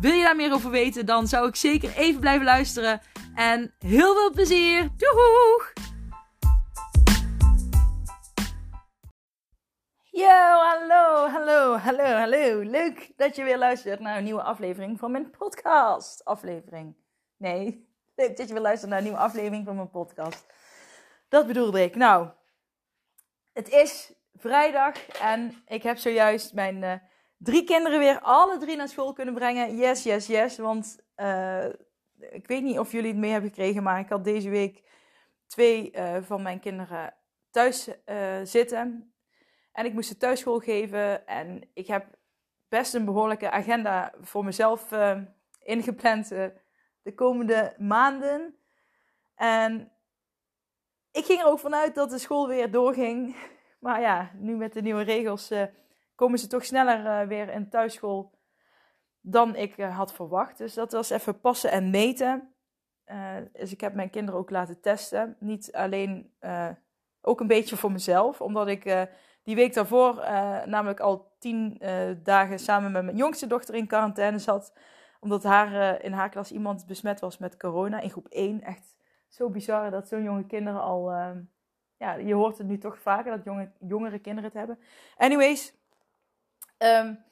Wil je daar meer over weten, dan zou ik zeker even blijven luisteren. En heel veel plezier! Doeg! Yo, hallo, hallo, hallo, hallo. Leuk dat je weer luistert naar een nieuwe aflevering van mijn podcast. Aflevering. Nee, leuk dat je weer luistert naar een nieuwe aflevering van mijn podcast. Dat bedoelde ik. Nou, het is vrijdag en ik heb zojuist mijn uh, drie kinderen weer alle drie naar school kunnen brengen. Yes, yes, yes. Want uh, ik weet niet of jullie het mee hebben gekregen, maar ik had deze week twee uh, van mijn kinderen thuis zitten. En ik moest ze thuisschool geven. En ik heb best een behoorlijke agenda voor mezelf ingepland de komende maanden. En ik ging er ook vanuit dat de school weer doorging. Maar ja, nu met de nieuwe regels komen ze toch sneller uh, weer in thuisschool dan ik uh, had verwacht. Dus dat was even passen en meten. dus ik heb mijn kinderen ook laten testen. Niet alleen, ook een beetje voor mezelf. Omdat ik die week daarvoor namelijk al tien dagen samen met mijn jongste dochter in quarantaine zat. Omdat haar, in haar klas iemand besmet was met corona in groep 1. Echt zo bizar dat zo'n jonge kinderen al ja, je hoort het nu toch vaker dat jonge, jongere kinderen het hebben. Anyways. Um,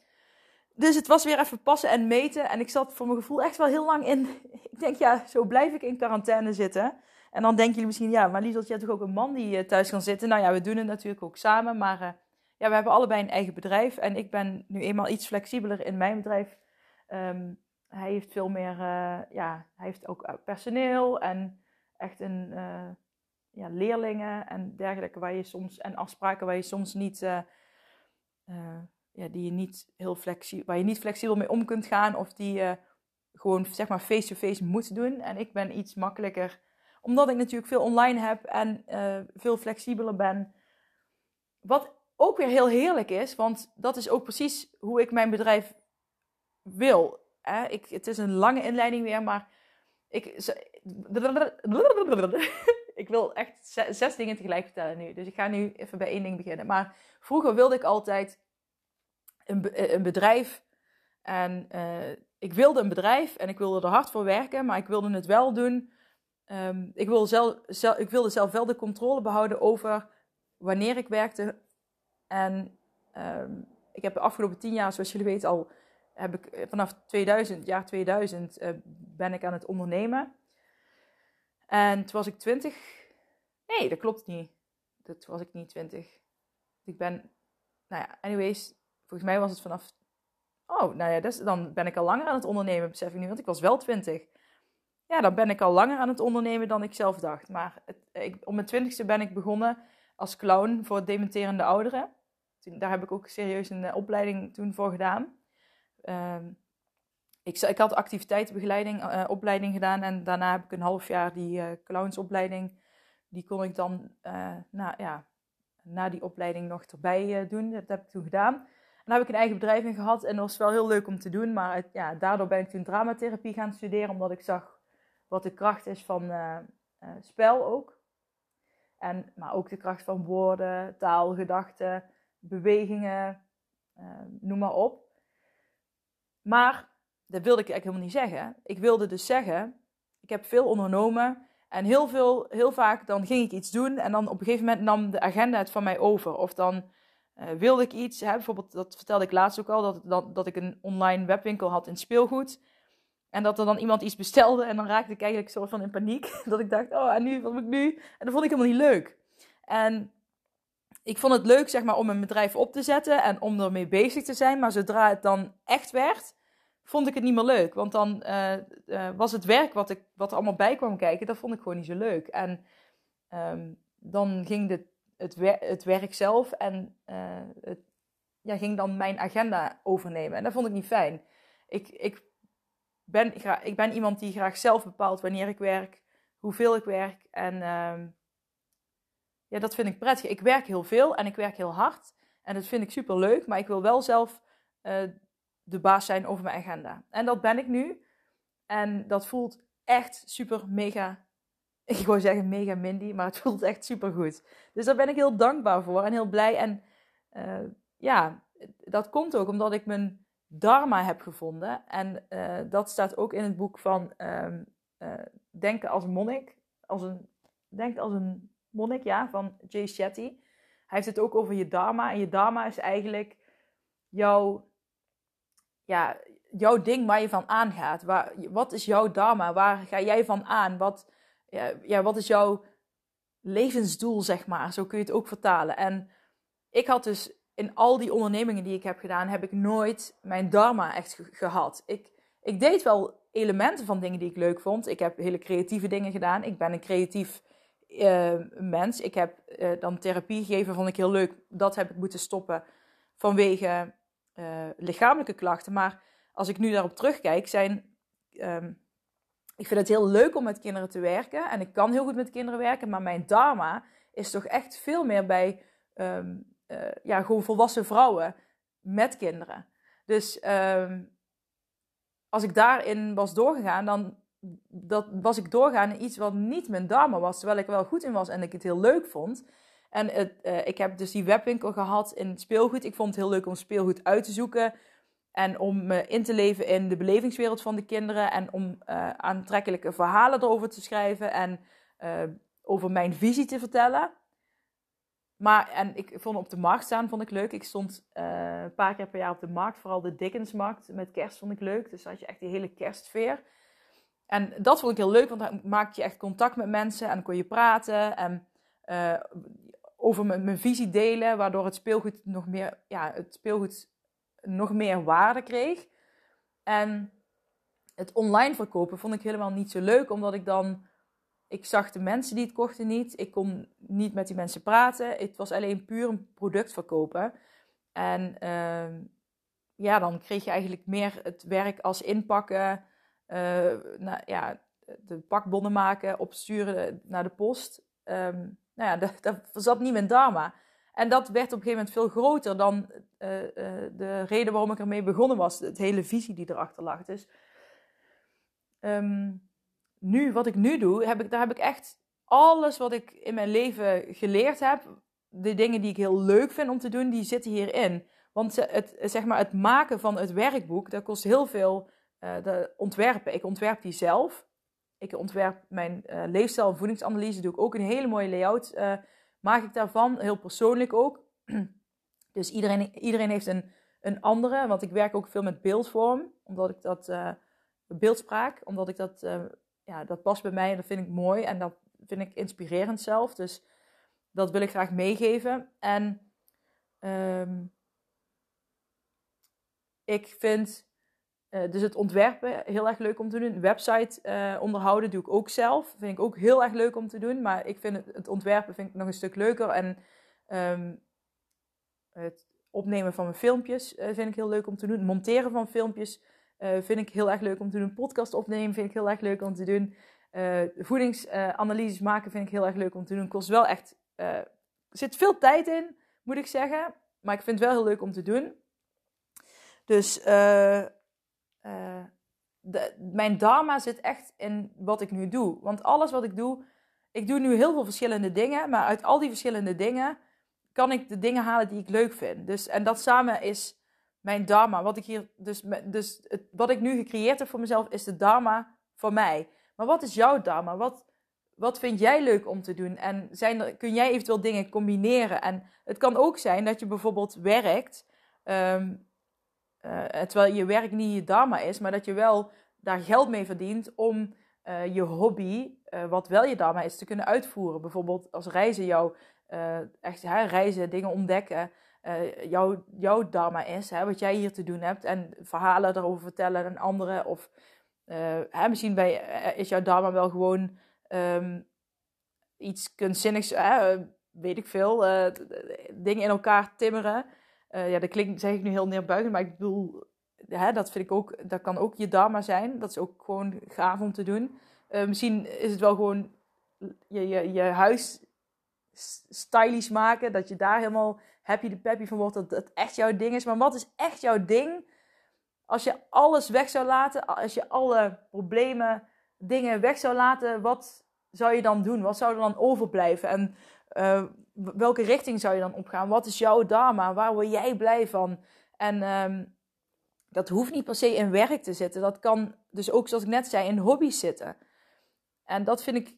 dus het was weer even passen en meten. En ik zat voor mijn gevoel echt wel heel lang in. Ik denk, ja, zo blijf ik in quarantaine zitten. En dan denken jullie misschien, ja, maar Lieselt, je hebt toch ook een man die thuis kan zitten? Nou ja, we doen het natuurlijk ook samen. Maar uh, ja, we hebben allebei een eigen bedrijf. En ik ben nu eenmaal iets flexibeler in mijn bedrijf. Um, hij heeft veel meer, uh, ja, hij heeft ook personeel en echt een, ja, leerlingen en dergelijke waar je soms en afspraken waar je soms niet ja, die je niet heel flexibel waar je niet flexibel mee om kunt gaan of die je gewoon zeg maar face-to-face moet doen en ik ben iets makkelijker omdat ik natuurlijk veel online heb en uh, veel flexibeler ben wat ook weer heel heerlijk is want dat is ook precies hoe ik mijn bedrijf wil hè? Ik, het is een lange inleiding weer maar ik ik wil echt zes dingen tegelijk vertellen nu. Dus ik ga nu even bij één ding beginnen. Maar vroeger wilde ik altijd een, eh, een bedrijf. En uh, ik wilde een bedrijf en ik wilde er hard voor werken, maar ik wilde het wel doen. Um, ik, wilde zelf, zelf, ik wilde zelf wel de controle behouden over wanneer ik werkte. En um, ik heb de afgelopen tien jaar, zoals jullie weten, al heb ik eh, vanaf 2000, jaar 2000, uh, ben ik aan het ondernemen. En toen was ik 20. Nee, dat klopt niet. Dat was ik niet 20. Ik ben, nou ja, anyways, volgens mij was het vanaf. Oh, nou ja, dan ben ik al langer aan het ondernemen, besef ik nu, want ik was wel 20. Ja, dan ben ik al langer aan het ondernemen dan ik zelf dacht. Maar het, ik, om mijn twintigste ben ik begonnen als clown voor dementerende ouderen. Daar heb ik ook serieus een uh, opleiding toen voor gedaan. Um, ik, ik had activiteitenbegeleiding, uh, opleiding gedaan en daarna heb ik een half jaar die clownsopleiding. Die kon ik dan na, ja, na die opleiding nog erbij doen. Dat heb ik toen gedaan. Daar heb ik een eigen bedrijf in gehad en dat was wel heel leuk om te doen. Maar ja, daardoor ben ik toen dramatherapie gaan studeren, omdat ik zag wat de kracht is van spel ook. En, maar ook de kracht van woorden, taal, gedachten, bewegingen, noem maar op. Maar dat wilde ik eigenlijk helemaal niet zeggen. Ik wilde dus zeggen, ik heb veel ondernomen. En heel, veel, heel vaak dan ging ik iets doen en dan op een gegeven moment nam de agenda het van mij over. Of dan uh, wilde ik iets, hè, bijvoorbeeld dat vertelde ik laatst ook al, dat, dat, dat ik een online webwinkel had in speelgoed. En dat er dan iemand iets bestelde en dan raakte ik eigenlijk soort van in paniek. Dat ik dacht, oh en nu, wat moet ik nu? En dat vond ik helemaal niet leuk. En ik vond het leuk zeg maar om een bedrijf op te zetten en om ermee bezig te zijn. Maar zodra het dan echt werd, vond ik het niet meer leuk. Want dan uh, uh, was het werk wat, ik, wat er allemaal bij kwam kijken, dat vond ik gewoon niet zo leuk. En um, dan ging de, het, het werk zelf en uh, het, ja, ging dan mijn agenda overnemen. En dat vond ik niet fijn. Ik, ik, ben, ik ben iemand die graag zelf bepaalt wanneer ik werk, hoeveel ik werk. En ehm, ja, dat vind ik prettig. Ik werk heel veel en ik werk heel hard. En dat vind ik super leuk, maar ik wil wel zelf uh, de baas zijn over mijn agenda. En dat ben ik nu. En dat voelt echt super mega. Ik wou zeggen mega Mindy, maar het voelt echt super goed. Dus daar ben ik heel dankbaar voor en heel blij. En uh, ja, dat komt ook omdat ik mijn dharma heb gevonden. En uh, dat staat ook in het boek van um, uh, Denken als monnik. Als een, denk als een monnik, ja, van Jay Shetty. Hij heeft het ook over je dharma. En je dharma is eigenlijk jouw, ja, jouw ding waar je van aangaat. Waar, wat is jouw dharma? Waar ga jij van aan? Wat, ja, ja, wat is jouw levensdoel, zeg maar? Zo kun je het ook vertalen. En ik had dus in al die ondernemingen die ik heb gedaan, heb ik nooit mijn dharma echt gehad. Ik, ik deed wel elementen van dingen die ik leuk vond. Ik heb hele creatieve dingen gedaan. Ik ben een creatief uh, mens. Ik heb uh, dan therapie gegeven, vond ik heel leuk. Dat heb ik moeten stoppen vanwege uh, lichamelijke klachten. Maar als ik nu daarop terugkijk, zijn. Um, ik vind het heel leuk om met kinderen te werken. En ik kan heel goed met kinderen werken. Maar mijn dharma is toch echt veel meer bij um, ja, gewoon volwassen vrouwen met kinderen. Dus um, als ik daarin was doorgegaan, dan dat was ik doorgaan in iets wat niet mijn dharma was, terwijl ik wel goed in was en ik het heel leuk vond. En het, uh, ik heb dus die webwinkel gehad in speelgoed. Ik vond het heel leuk om speelgoed uit te zoeken en om me in te leven in de belevingswereld van de kinderen en om uh, aantrekkelijke verhalen erover te schrijven en uh, over mijn visie te vertellen. Maar, en ik vond op de markt staan, vond ik leuk. Ik stond een paar keer per jaar op de markt, vooral de Dickensmarkt met kerst vond ik leuk. Dus had je echt die hele kerstsfeer. En dat vond ik heel leuk, want dan maak je echt contact met mensen en dan kon je praten en over mijn, mijn, visie delen, waardoor het speelgoed nog meer, ja, het speelgoed nog meer waarde kreeg. En het online verkopen vond ik helemaal niet zo leuk, omdat ik dan, ik zag de mensen die het kochten niet, ik kon niet met die mensen praten, het was alleen puur een product verkopen. En uh, ja, dan kreeg je eigenlijk meer het werk als inpakken uh, nou, ja, de pakbonnen maken, opsturen naar de post. Um, nou ja, dat, dat zat niet mijn dharma. En dat werd op een gegeven moment veel groter dan uh, uh, de reden waarom ik ermee begonnen was. Het hele visie die erachter lag. Dus um, nu, wat ik nu doe, heb ik, daar heb ik echt alles wat ik in mijn leven geleerd heb. De dingen die ik heel leuk vind om te doen, die zitten hierin. Want het, zeg maar, het maken van het werkboek, dat kost heel veel uh, de ontwerpen. Ik ontwerp die zelf. Ik ontwerp mijn leefstijl- en voedingsanalyse. Doe ik ook een hele mooie layout. Maak ik daarvan. Heel persoonlijk ook. dus iedereen, iedereen heeft een, een andere. Want ik werk ook veel met beeldvorm. Omdat ik dat... beeldspraak. Omdat ik dat... ja, dat past bij mij en dat vind ik mooi. En dat vind ik inspirerend zelf. Dus dat wil ik graag meegeven. En... Um, ik vind uh, dus het ontwerpen heel erg leuk om te doen. Website uh, onderhouden doe ik ook zelf. Vind ik ook heel erg leuk om te doen. Maar ik vind het, het ontwerpen vind ik nog een stuk leuker. En um, het opnemen van mijn filmpjes uh, vind ik heel leuk om te doen. Monteren van filmpjes vind ik heel erg leuk om te doen. Podcast opnemen vind ik heel erg leuk om te doen. voedingsanalyses maken vind ik heel erg leuk om te doen. Kost wel echt... er zit veel tijd in, moet ik zeggen. Maar ik vind het wel heel leuk om te doen. Dus uh, de, mijn dharma zit echt in wat ik nu doe. Want alles wat ik doe, ik doe nu heel veel verschillende dingen, maar uit al die verschillende dingen kan ik de dingen halen die ik leuk vind. Dus, en dat samen is mijn dharma. Wat ik hier, dus, dus het, wat ik nu gecreëerd heb voor mezelf, is de dharma voor mij. Maar wat is jouw dharma? Wat, wat vind jij leuk om te doen? En zijn kun jij eventueel dingen combineren? En het kan ook zijn dat je bijvoorbeeld werkt. Um, uh, terwijl je werk niet je dharma is, maar dat je wel daar geld mee verdient om uh, je hobby, wat wel je dharma is, te kunnen uitvoeren. Bijvoorbeeld als reizen jou, echt hè, reizen, dingen ontdekken, jouw, jouw dharma is, hè, wat jij hier te doen hebt. En verhalen daarover vertellen aan anderen. Of hè, misschien bij, is jouw dharma wel gewoon um, iets kunstzinnigs, weet ik veel, dingen in elkaar timmeren. Uh, ja, dat klinkt, zeg ik nu heel neerbuigend, maar ik bedoel, hè, dat vind ik ook, dat kan ook je dharma zijn. Dat is ook gewoon gaaf om te doen. Uh, misschien is het wel gewoon je, je, je huis stylish maken. Dat je daar helemaal happy de peppy van wordt. Dat het echt jouw ding is. Maar wat is echt jouw ding? Als je alles weg zou laten. Als je alle problemen, dingen weg zou laten. Wat zou je dan doen? Wat zou er dan overblijven? En uh, welke richting zou je dan opgaan? Wat is jouw dharma? Waar word jij blij van? En um, dat hoeft niet per se in werk te zitten. Dat kan dus ook, zoals ik net zei, in hobby's zitten. En dat vind ik,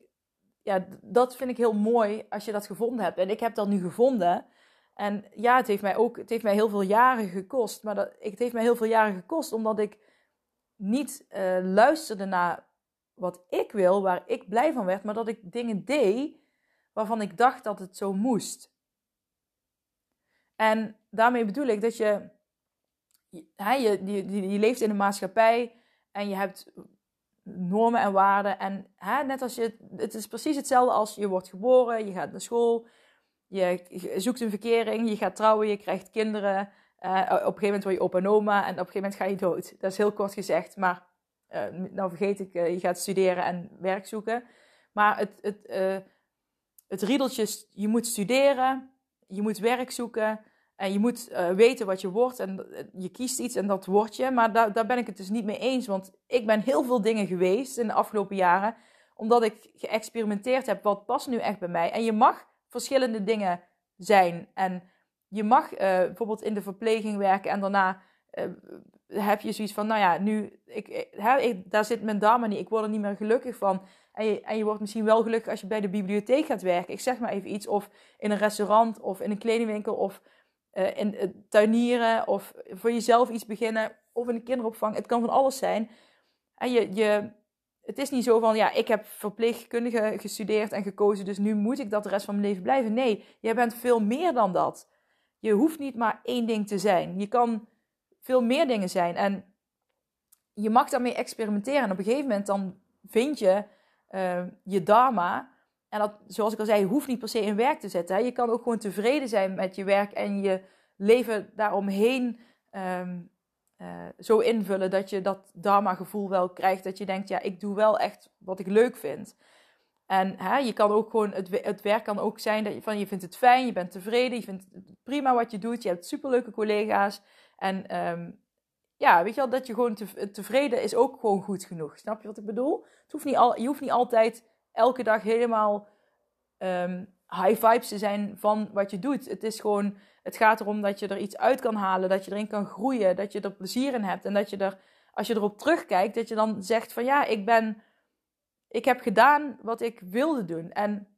ja, dat vind ik heel mooi als je dat gevonden hebt. En ik heb dat nu gevonden. En ja, het heeft mij ook, het heeft mij heel veel jaren gekost. Maar dat, het heeft mij heel veel jaren gekost omdat ik niet uh, luisterde naar wat ik wil, waar ik blij van werd, maar dat ik dingen deed waarvan ik dacht dat het zo moest. En daarmee bedoel ik dat je, je, je, leeft in een maatschappij en je hebt normen en waarden. En hè, net als je, het is precies hetzelfde als je wordt geboren, je gaat naar school, je zoekt een verkering, je gaat trouwen, je krijgt kinderen. Uh, op een gegeven moment word je opa en oma en op een gegeven moment ga je dood. Dat is heel kort gezegd, maar uh, nou vergeet ik, uh, je gaat studeren en werk zoeken. Maar het, het, het riedeltje, je moet studeren, je moet werk zoeken en je moet uh, weten wat je wordt en je kiest iets en dat word je. Maar daar, daar ben ik het dus niet mee eens, want ik ben heel veel dingen geweest in de afgelopen jaren, omdat ik geëxperimenteerd heb wat past nu echt bij mij. En je mag verschillende dingen zijn en je mag uh, bijvoorbeeld in de verpleging werken en daarna heb je zoiets van, nou ja, nu, ik, ik, daar zit mijn dame niet, ik word er niet meer gelukkig van. En je, wordt misschien wel gelukkig als je bij de bibliotheek gaat werken. Ik zeg maar even iets. Of in een restaurant, of in een kledingwinkel, of uh, in uh, tuinieren, of voor jezelf iets beginnen, of in een kinderopvang. Het kan van alles zijn. En je, je, het is niet zo van, ja, ik heb verpleegkundige gestudeerd en gekozen, dus nu moet ik dat de rest van mijn leven blijven. Nee, je bent veel meer dan dat. Je hoeft niet maar één ding te zijn. Je kan veel meer dingen zijn. En je mag daarmee experimenteren. En op een gegeven moment dan vind je uh, je dharma. En dat, zoals ik al zei, hoeft niet per se in werk te zetten. Je kan ook gewoon tevreden zijn met je werk en je leven daaromheen um, uh, zo invullen dat je dat dharma-gevoel wel krijgt. Dat je denkt, ja, ik doe wel echt wat ik leuk vind. En hè, je kan ook gewoon, het, het werk kan ook zijn dat je van je vindt het fijn, je bent tevreden, je vindt prima wat je doet, je hebt superleuke collega's. En um, ja, weet je wel, dat je gewoon te, tevreden is ook gewoon goed genoeg. Snap je wat ik bedoel? Het hoeft niet al, je hoeft niet altijd elke dag helemaal um, high vibes te zijn van wat je doet. Het is gewoon, het gaat erom dat je er iets uit kan halen, dat je erin kan groeien, dat je er plezier in hebt en dat je er, als je erop terugkijkt, dat je dan zegt van ja, ik ben, ik heb gedaan wat ik wilde doen. En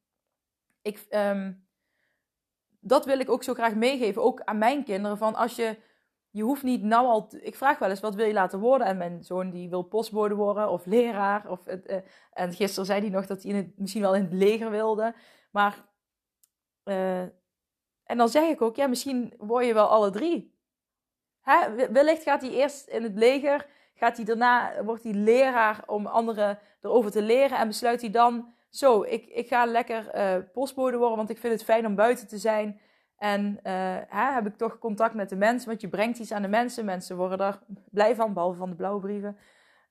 ik, um, dat wil ik ook zo graag meegeven, ook aan mijn kinderen, van als je je hoeft niet nou al. ik vraag wel eens wat wil je laten worden? En mijn zoon die wil postbode worden of leraar. Of uh, en gisteren zei hij nog dat hij in het, misschien wel in het leger wilde. Maar. Uh, en dan zeg ik ook, ja, misschien word je wel alle drie. Hè? Wellicht gaat hij eerst in het leger. Gaat hij daarna, wordt hij leraar om anderen erover te leren. En besluit hij dan, zo, ik, ik ga lekker uh, postbode worden, want ik vind het fijn om buiten te zijn. En uh, hè, heb ik toch contact met de mensen, want je brengt iets aan de mensen. Mensen worden er blij van, behalve van de blauwe brieven.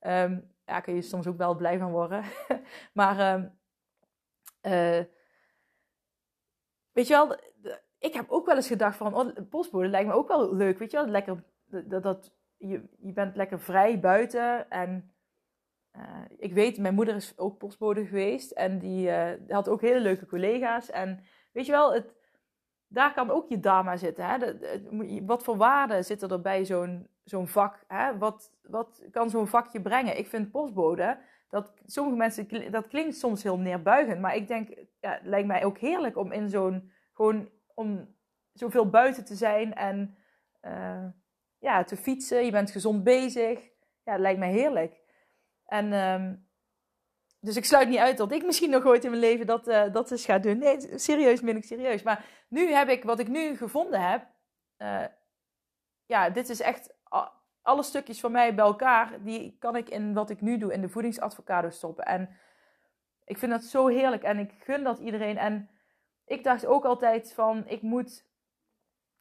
Um, ja, kun je soms ook wel blij van worden. maar um, uh, weet je wel, ik heb ook wel eens gedacht van, oh, postbode lijkt me ook wel leuk. Weet je wel, lekker, dat, dat, je, je bent lekker vrij buiten. En uh, ik weet, mijn moeder is ook postbode geweest. En die had ook hele leuke collega's. En weet je wel, het daar kan ook je dharma zitten. Hè? wat voor waarde zitten er bij zo'n zo'n vak? Hè? Wat, wat kan zo'n vakje brengen? Ik vind postbode, dat, sommige mensen, dat klinkt soms heel neerbuigend, maar ik denk, ja, het lijkt mij ook heerlijk om in zo'n, gewoon om zoveel buiten te zijn en uh, ja, te fietsen. Je bent gezond bezig. Ja, het lijkt mij heerlijk. En um, dus ik sluit niet uit dat ik misschien nog ooit in mijn leven dat, uh, dat eens ga doen. Nee, serieus ben ik serieus. Maar nu heb ik, wat ik nu gevonden heb, uh, ja, dit is echt alle stukjes van mij bij elkaar, die kan ik in wat ik nu doe, in de voedingsadvocado stoppen. En ik vind dat zo heerlijk en ik gun dat iedereen. En ik dacht ook altijd van, ik moet,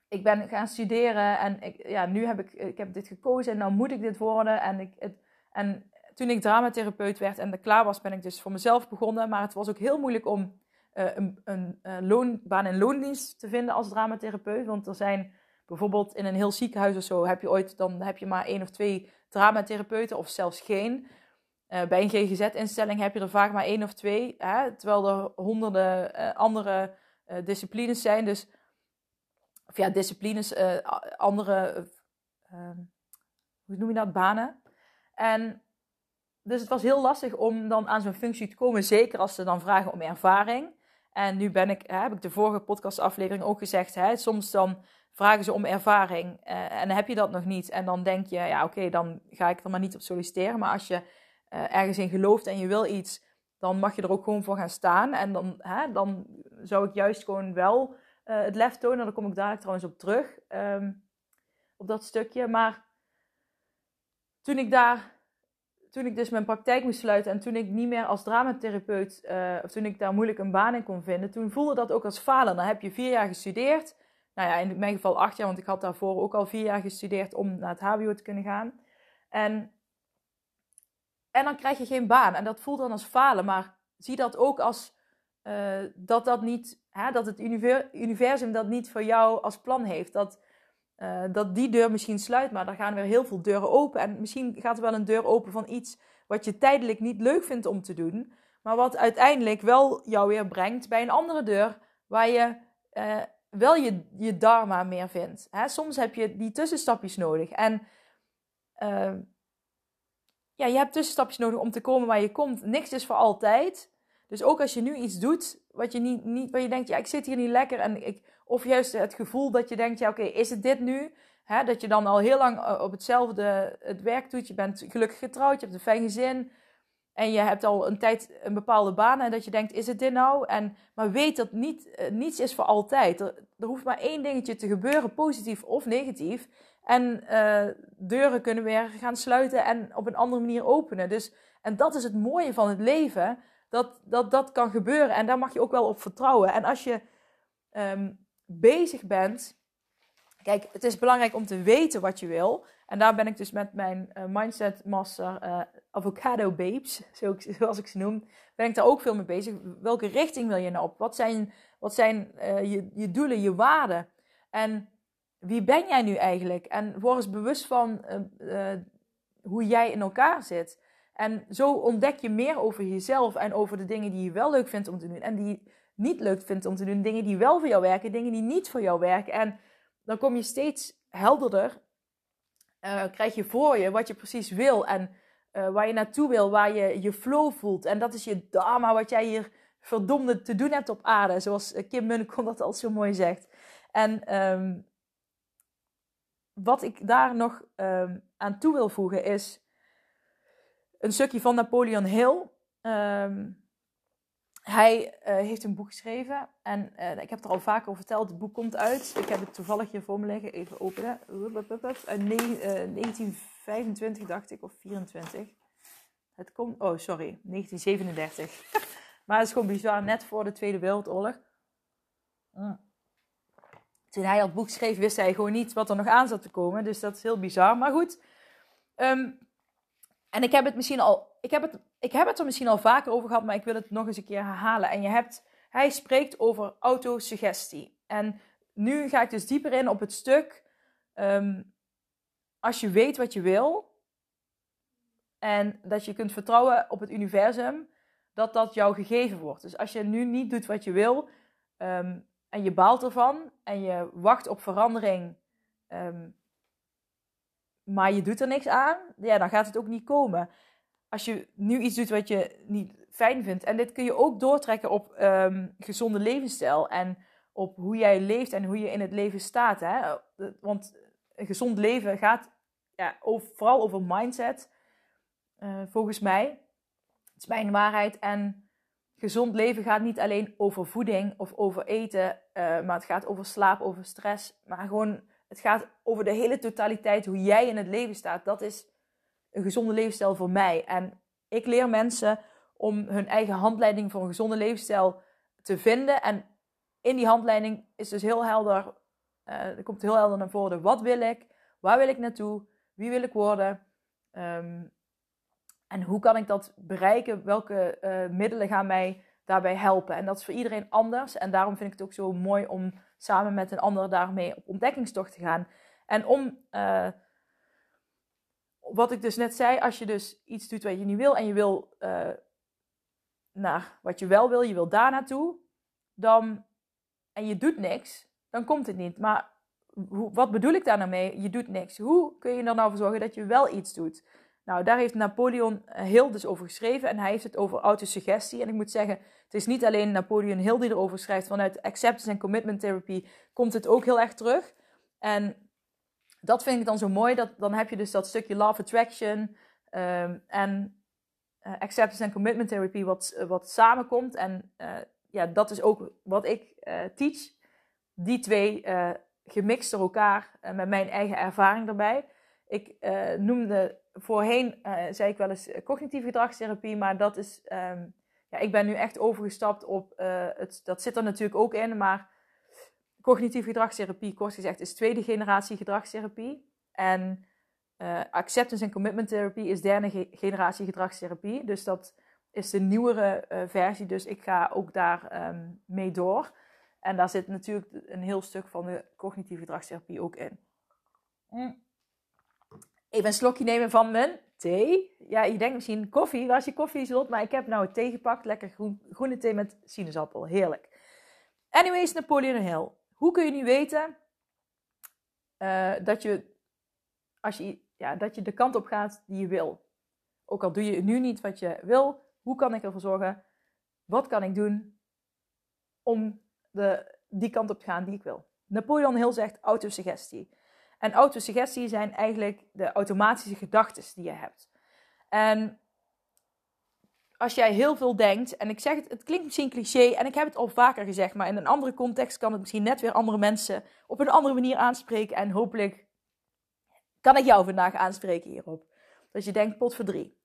ik ben gaan studeren en ik, ja, nu heb ik, ik heb dit gekozen en nou moet ik dit worden. En, ik, het, en toen ik dramatherapeut werd en er klaar was, ben ik dus voor mezelf begonnen. Maar het was ook heel moeilijk om uh, een, een, een loonbaan en loondienst te vinden als dramatherapeut. Want er zijn bijvoorbeeld in een heel ziekenhuis of zo, heb je ooit, dan heb je maar één of twee dramatherapeuten of zelfs geen. Uh, bij een GGZ-instelling heb je er vaak maar één of twee, hè, terwijl er honderden andere disciplines zijn. Dus, of ja, disciplines, andere, hoe noem je dat, banen. En dus het was heel lastig om dan aan zo'n functie te komen, zeker als ze dan vragen om ervaring. En nu ben ik, heb ik de vorige podcastaflevering ook gezegd, hè, soms dan vragen ze om ervaring uh, en heb je dat nog niet. En dan denk je, ja oké, dan ga ik er maar niet op solliciteren. Maar als je uh, ergens in gelooft en je wil iets, dan mag je er ook gewoon voor gaan staan. En dan, hè, dan zou ik juist gewoon wel uh, het lef tonen. Daar kom ik dadelijk trouwens op terug, um, op dat stukje. Maar toen ik daar toen ik dus mijn praktijk moest sluiten en toen ik niet meer als dramatherapeut, uh, of toen ik daar moeilijk een baan in kon vinden, toen voelde dat ook als falen. Dan heb je vier jaar gestudeerd. Nou ja, in mijn geval acht jaar, want ik had daarvoor ook al vier jaar gestudeerd om naar het HBO te kunnen gaan. En, en dan krijg je geen baan. En dat voelt dan als falen. Maar zie dat ook als uh, dat dat niet, hè, dat het universum dat niet voor jou als plan heeft. Dat uh, dat die deur misschien sluit, maar er gaan weer heel veel deuren open. En misschien gaat er wel een deur open van iets wat je tijdelijk niet leuk vindt om te doen, maar wat uiteindelijk wel jou weer brengt bij een andere deur waar je uh, wel je, je dharma meer vindt. Hè? Soms heb je die tussenstapjes nodig. En uh, ja, je hebt tussenstapjes nodig om te komen waar je komt. Niks is voor altijd. Dus ook als je nu iets doet wat je, niet, niet, waar je denkt, ja, ik zit hier niet lekker en ik of juist het gevoel dat je denkt, ja oké, is het dit nu? Dat je dan al heel lang eh, op hetzelfde het werk doet. Je bent gelukkig getrouwd, je hebt een fijn gezin. En je hebt al een tijd een bepaalde baan. En dat je denkt, is het dit nou? En, maar weet dat niet, uh, niets is voor altijd. Er, hoeft maar één dingetje te gebeuren, positief of negatief. En uh, deuren kunnen weer gaan sluiten en op een andere manier openen. Dus, en dat is het mooie van het leven. Dat dat, dat kan gebeuren. En daar mag je ook wel op vertrouwen. En als je um, bezig bent. Kijk, het is belangrijk om te weten wat je wil. En daar ben ik dus met mijn uh, Mindset Master uh, Avocado Babes, zo, zoals ik ze noem, ben ik daar ook veel mee bezig. Welke richting wil je nou op? Wat zijn, wat zijn uh, je, je doelen, je waarden? En wie ben jij nu eigenlijk? En word eens bewust van hoe jij in elkaar zit. En zo ontdek je meer over jezelf en over de dingen die je wel leuk vindt om te doen. En die niet leuk vindt om te doen. Dingen die wel voor jou werken, dingen die niet voor jou werken. En dan kom je steeds helderder. Uh, krijg je voor je wat je precies wil en uh, waar je naartoe wil, waar je je flow voelt. En dat is je dharma, wat jij hier verdomde te doen hebt op aarde. Zoals eh, Kim Munnekom dat al zo mooi zegt. En um, wat ik daar nog um, aan toe wil voegen is een stukje van Napoleon Hill. Um, hij uh, heeft een boek geschreven en uh, ik heb het er al vaker over verteld. Het boek komt uit. Ik heb het toevallig hier voor me liggen. Even openen. Uit uh, 1925 dacht ik, of 24. Het komt, oh sorry, 1937. maar het is gewoon bizar, net voor de Tweede Wereldoorlog. Mm. Toen hij dat boek schreef, wist hij gewoon niet wat er nog aan zat te komen. Dus dat is heel bizar. Maar goed. Um, en ik heb het misschien al ik heb, het, ik heb het er misschien al vaker over gehad, maar ik wil het nog eens een keer herhalen. En je hebt, hij spreekt over autosuggestie. En nu ga ik dus dieper in op het stuk. Um, als je weet wat je wil en dat je kunt vertrouwen op het universum, dat dat jou gegeven wordt. Dus als je nu niet doet wat je wil um, en je baalt ervan en je wacht op verandering, um, maar je doet er niks aan, ja, dan gaat het ook niet komen als je nu iets doet wat je niet fijn vindt. En dit kun je ook doortrekken op um, gezonde levensstijl. En op hoe jij leeft en hoe je in het leven staat. Hè? Want een gezond leven gaat ja, over, vooral over mindset. Uh, volgens mij. Het is mijn waarheid. En gezond leven gaat niet alleen over voeding of over eten. Uh, maar het gaat over slaap, over stress. Maar gewoon, het gaat over de hele totaliteit. Hoe jij in het leven staat. Dat is een gezonde levensstijl voor mij. En ik leer mensen om hun eigen handleiding voor een gezonde levensstijl te vinden. En in die handleiding is dus heel helder, uh, er komt heel helder naar voren, wat wil ik, waar wil ik naartoe, wie wil ik worden. Um, En hoe kan ik dat bereiken? Welke uh, middelen gaan mij daarbij helpen? En dat is voor iedereen anders. En daarom vind ik het ook zo mooi om samen met een ander daarmee op ontdekkingstocht te gaan. En om, uh, wat ik dus net zei, als je dus iets doet wat je niet wil en je wil uh, naar wat je wel wil, je wil daar naartoe, dan, en je doet niks, dan komt het niet. Maar hoe, wat bedoel ik daar nou mee? Je doet niks. Hoe kun je er nou voor zorgen dat je wel iets doet? Nou, daar heeft Napoleon Hill dus over geschreven en hij heeft het over autosuggestie. En ik moet zeggen, het is niet alleen Napoleon Hill die erover schrijft. Vanuit acceptance en commitment therapy komt het ook heel erg terug. En dat vind ik dan zo mooi. Dat, dan heb je dus dat stukje love attraction um, en uh, acceptance en commitment therapy wat, wat samenkomt. En ja, dat is ook wat ik teach. Die twee gemixt door elkaar met mijn eigen ervaring erbij. Ik noemde voorheen uh, zei ik wel eens eh, cognitieve gedragstherapie, maar dat is, um, ja, ik ben nu echt overgestapt op, uh, het, dat zit er natuurlijk ook in, maar cognitieve gedragstherapie, kort gezegd, is tweede generatie gedragstherapie. En acceptance en commitment therapie is derde ge generatie gedragstherapie. Dus dat is de nieuwere versie, dus ik ga ook daar um, mee door. En daar zit natuurlijk een heel stuk van de cognitieve gedragstherapie ook in. Mm. Even een slokje nemen van mijn thee. Ja, je denkt misschien koffie, als je koffie zult, maar ik heb nou thee gepakt. Lekker groen, groene thee met sinaasappel. Heerlijk. Anyways, Napoleon Hill. Hoe kun je nu weten uh, dat, je, als je, ja, dat je de kant op gaat die je wil? Ook al doe je nu niet wat je wil, hoe kan ik ervoor zorgen? Wat kan ik doen om de, die kant op te gaan die ik wil? Napoleon Hill zegt autosuggestie. En autosuggestie zijn eigenlijk de automatische gedachten die je hebt. En als jij heel veel denkt, en ik zeg het, het klinkt misschien cliché, en ik heb het al vaker gezegd, maar in een andere context kan het misschien net weer andere mensen op een andere manier aanspreken. En hopelijk kan ik jou vandaag aanspreken hierop. Dat je denkt, pot voor drie.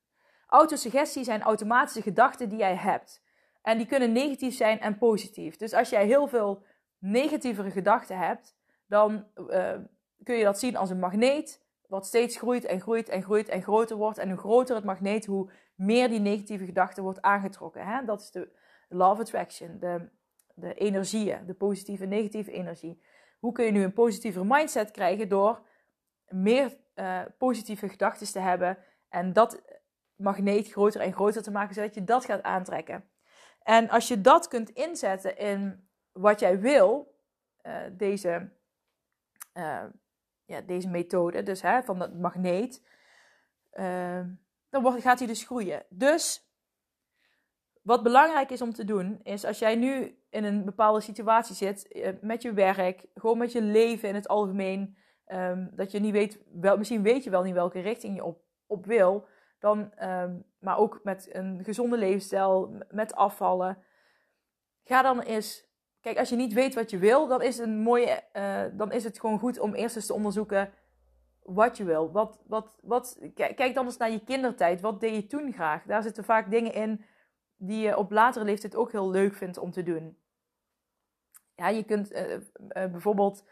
Autosuggestie zijn automatische gedachten die jij hebt. En die kunnen negatief zijn en positief. Dus als jij heel veel negatievere gedachten hebt, dan uh, kun je dat zien als een magneet, wat steeds groeit en groeit en groeit en groter wordt. En hoe groter het magneet, hoe meer die negatieve gedachte wordt aangetrokken. Hè? Dat is de of attraction, de, de energieën, de positieve en negatieve energie. Hoe kun je nu een positievere mindset krijgen door meer uh, positieve gedachten te hebben en dat magneet groter en groter te maken, zodat je dat gaat aantrekken. En als je dat kunt inzetten in wat jij wil, uh, deze uh, ja, deze methode, dus hè, van dat magneet, uh, dan wordt, gaat hij dus groeien. Dus wat belangrijk is om te doen, is als jij nu in een bepaalde situatie zit, uh, met je werk, gewoon met je leven in het algemeen, um, dat je niet weet, wel, misschien weet je wel niet welke richting je op, op wil, dan, um, maar ook met een gezonde levensstijl, met afvallen, ga dan eens Kijk, als je niet weet wat je wil, dan is, een mooie, uh, dan is het gewoon goed om eerst eens te onderzoeken wat je wil. Wat, wat, wat, kijk dan eens naar je kindertijd. Wat deed je toen graag? Daar zitten vaak dingen in die je op latere leeftijd ook heel leuk vindt om te doen. Ja, je kunt uh, uh, bijvoorbeeld.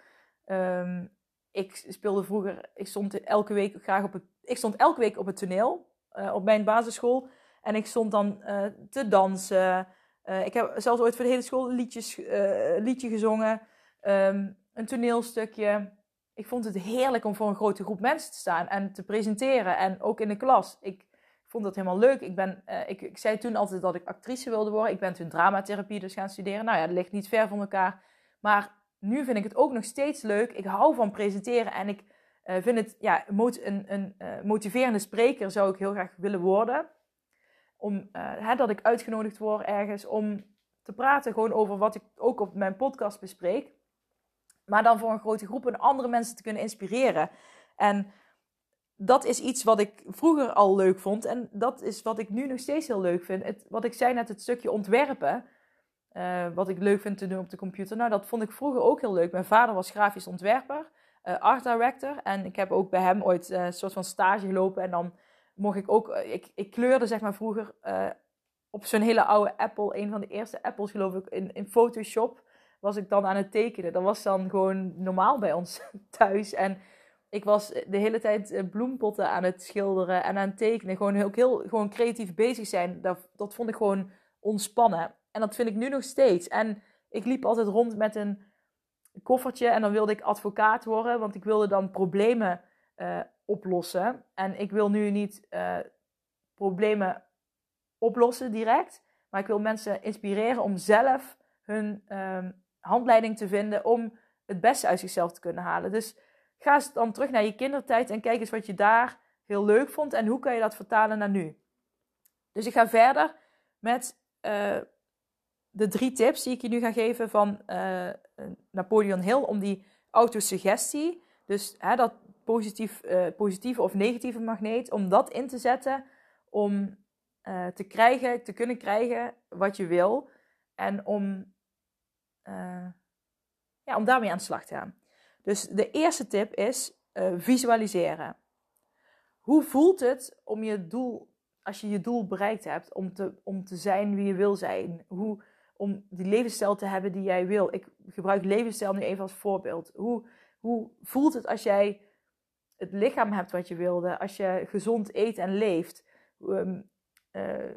Um, ik speelde vroeger. Ik stond elke week graag op het. Ik stond elke week op het toneel op mijn basisschool. En ik stond dan te dansen. Uh, ik heb zelfs ooit voor de hele school liedjes, uh, liedje gezongen. Um, een toneelstukje. Ik vond het heerlijk om voor een grote groep mensen te staan en te presenteren. En ook in de klas. Ik vond dat helemaal leuk. Ik, ben, uh, ik, ik, zei toen altijd dat ik actrice wilde worden. Ik ben toen dramatherapie dus gaan studeren. Nou ja, dat ligt niet ver van elkaar. Maar nu vind ik het ook nog steeds leuk. Ik hou van presenteren en ik vind het ja, een, een motiverende spreker zou ik heel graag willen worden om, uh, hè, dat ik uitgenodigd word ergens om te praten gewoon over wat ik ook op mijn podcast bespreek. Maar dan voor een grote groep en andere mensen te kunnen inspireren. En dat is iets wat ik vroeger al leuk vond. En dat is wat ik nu nog steeds heel leuk vind. Het, wat ik zei net, het stukje ontwerpen. Uh, wat ik leuk vind te doen op de computer. Nou, dat vond ik vroeger ook heel leuk. Mijn vader was grafisch ontwerper, uh, art director. En ik heb ook bij hem ooit een soort van stage gelopen. En dan mocht ik ook, eh, ik, ik kleurde zeg maar vroeger uh, op zo'n hele oude Apple, een van de eerste Apples geloof ik, in, in Photoshop was ik dan aan het tekenen. Dat was dan gewoon normaal bij ons thuis. En ik was de hele tijd eh, bloempotten aan het schilderen en aan het tekenen. Gewoon ook heel gewoon creatief bezig zijn. Dat, dat vond ik gewoon ontspannen. En dat vind ik nu nog steeds. En ik liep altijd rond met een koffertje en dan wilde ik advocaat worden, want ik wilde dan problemen uh, oplossen. En ik wil nu niet uh, problemen oplossen direct, maar ik wil mensen inspireren om zelf hun uh, handleiding te vinden om het beste uit zichzelf te kunnen halen. Dus ga eens dan terug naar je kindertijd en kijk eens wat je daar heel leuk vond en hoe kan je dat vertalen naar nu. Dus ik ga verder met uh, de drie tips die ik je nu ga geven van uh, Napoleon Hill om die autosuggestie, dus hè, dat positief, uh, positieve of negatieve magneet, om dat in te zetten om uh, te krijgen, te kunnen krijgen wat je wil en om, ja, om daarmee aan de slag te gaan. Dus de eerste tip is visualiseren. Hoe voelt het om je doel, als je je doel bereikt hebt, om te, om te zijn wie je wil zijn? Hoe, om die levensstijl te hebben die jij wil. Ik gebruik levensstijl nu even als voorbeeld. Hoe, hoe voelt het als jij het lichaam hebt wat je wilde? Als je gezond eet en leeft? Um, uh,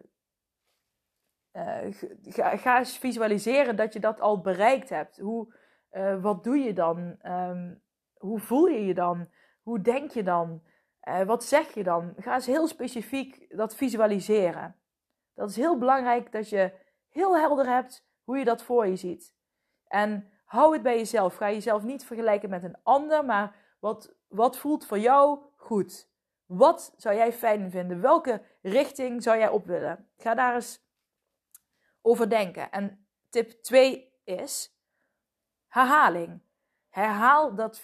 uh, ga, ga, eens visualiseren dat je dat al bereikt hebt. Hoe, uh, wat doe je dan? Um, hoe voel je je dan? Hoe denk je dan? wat zeg je dan? Ga eens heel specifiek dat visualiseren. Dat is heel belangrijk dat je heel helder hebt hoe je dat voor je ziet. En hou het bij jezelf. Ga jezelf niet vergelijken met een ander, maar wat, wat voelt voor jou goed? Wat zou jij fijn vinden? Welke richting zou jij op willen? Ga daar eens over denken. En tip 2 is herhaling. Herhaal dat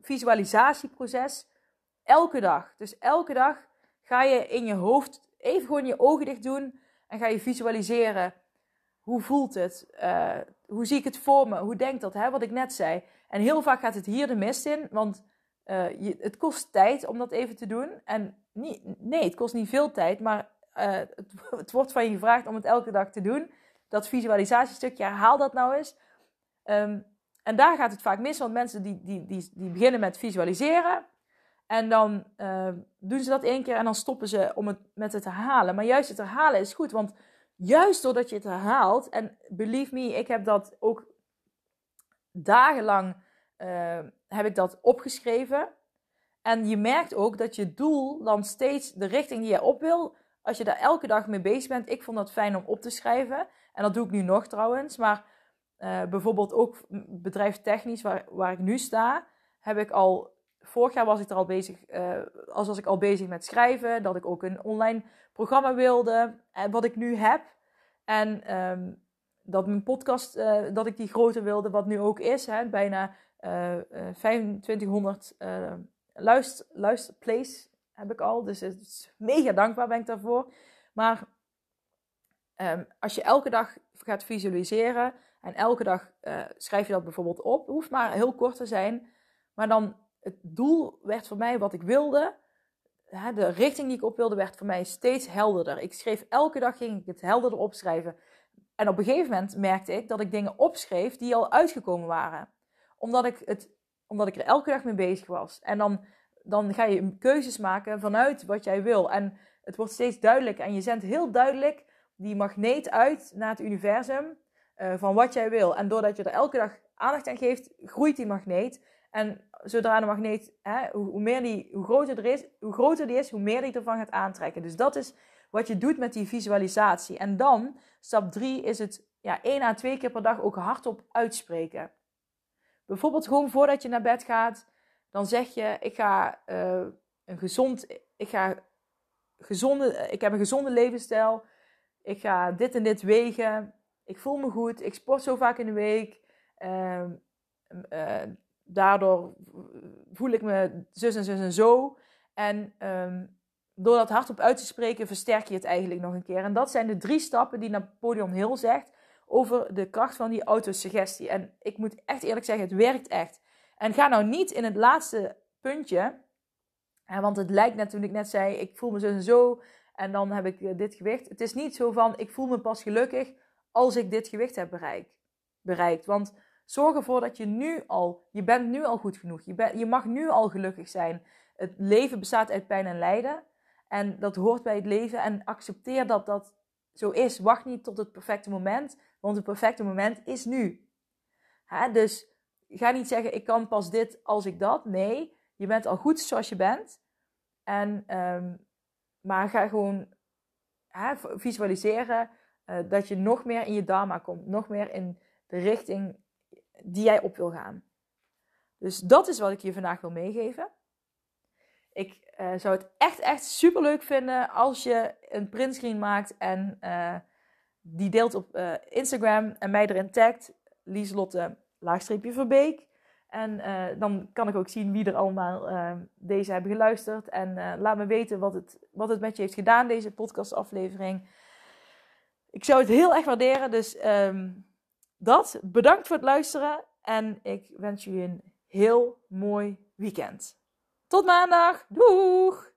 visualisatieproces elke dag. Dus elke dag ga je in je hoofd even gewoon je ogen dicht doen en ga je visualiseren hoe voelt het? Uh, hoe zie ik het voor me? Hoe denkt dat? Hè? Wat ik net zei. En heel vaak gaat het hier de mist in, want uh, je, het kost tijd om dat even te doen. En nee, het kost niet veel tijd, maar uh, het, wordt van je gevraagd om het elke dag te doen. Dat visualisatiestukje, herhaal dat nou eens. Um, en daar gaat het vaak mis, want mensen die, die, die, die beginnen met visualiseren. En dan uh, doen ze dat één keer en dan stoppen ze om het, met het herhalen. Maar juist het herhalen is goed, want juist doordat je het herhaalt, en believe me, ik heb dat ook dagenlang uh, heb ik dat opgeschreven. En je merkt ook dat je doel dan steeds de richting die je op wil, als je daar elke dag mee bezig bent. Ik vond dat fijn om op te schrijven. En dat doe ik nu nog trouwens. Maar uh, bijvoorbeeld ook bedrijfstechnisch, waar, waar ik nu sta, heb ik al. Vorig jaar was ik er al bezig, uh, als was ik al bezig met schrijven, dat ik ook een online programma wilde. En wat ik nu heb. En um, dat mijn podcast, dat ik die groter wilde, wat nu ook is. Hè, bijna 2500 uh, luister, luisterplays heb ik al. Dus het is mega dankbaar ben ik daarvoor. Maar um, als je elke dag gaat visualiseren en elke dag schrijf je dat bijvoorbeeld op. hoeft maar heel kort te zijn. Maar dan het doel werd voor mij wat ik wilde de richting die ik op wilde werd voor mij steeds helderder. Ik schreef elke dag ging ik het helderder opschrijven. En op een gegeven moment merkte ik dat ik dingen opschreef die al uitgekomen waren. Omdat ik, het, omdat ik er elke dag mee bezig was. En dan, dan ga je keuzes maken vanuit wat jij wil. En het wordt steeds duidelijker. En je zendt heel duidelijk die magneet uit naar het universum uh, van wat jij wil. En doordat je er elke dag aandacht aan geeft, groeit die magneet. En zodra de magneet, hè, hoe, meer die, hoe, groter er is, hoe groter die is, hoe meer die ervan gaat aantrekken. Dus dat is wat je doet met die visualisatie. En dan, stap 3, is het ja, één à twee keer per dag ook hardop uitspreken. Bijvoorbeeld gewoon voordat je naar bed gaat, dan zeg je: Ik ga uh, een gezond, ik ga gezonde, ik heb een gezonde levensstijl. Ik ga dit en dit wegen. Ik voel me goed. Ik sport zo vaak in de week. Uh, uh, daardoor voel ik me zus en zus en zo. En um, door dat hardop uit te spreken, versterk je het eigenlijk nog een keer. En dat zijn de drie stappen die Napoleon Hill zegt over de kracht van die autosuggestie. En ik moet echt eerlijk zeggen, het werkt echt. En ga nou niet in het laatste puntje, want het lijkt net toen ik net zei, ik voel me zus en zo, en dan heb ik eh, dit gewicht. Het is niet zo van, ik voel me pas gelukkig als ik dit gewicht heb bereikt. bereikt. Want Zorg ervoor dat je nu al, je bent nu al goed genoeg. Je, je mag nu al gelukkig zijn. Het leven bestaat uit pijn en lijden. En dat hoort bij het leven. En accepteer dat dat zo is. Wacht niet tot het perfecte moment, want het perfecte moment is nu. Hè? Dus ga niet zeggen, ik kan pas dit als ik dat. Nee, je bent al goed zoals je bent. En, um, maar ga gewoon hè, visualiseren uh, dat je nog meer in je dharma komt. Nog meer in de richting die jij op wil gaan. Dus dat is wat ik je vandaag wil meegeven. Ik uh, zou het echt, echt super leuk vinden als je een printscreen maakt en uh, die deelt op uh, Instagram en mij erin tagt. Lieslotte laagstreepje Verbeek. En dan kan ik ook zien wie er allemaal deze hebben geluisterd. En laat me weten wat het, wat het met je heeft gedaan, deze podcastaflevering. Ik zou het heel erg waarderen. Dus um, dat. Bedankt voor het luisteren. En ik wens jullie een heel mooi weekend. Tot maandag. Doeg!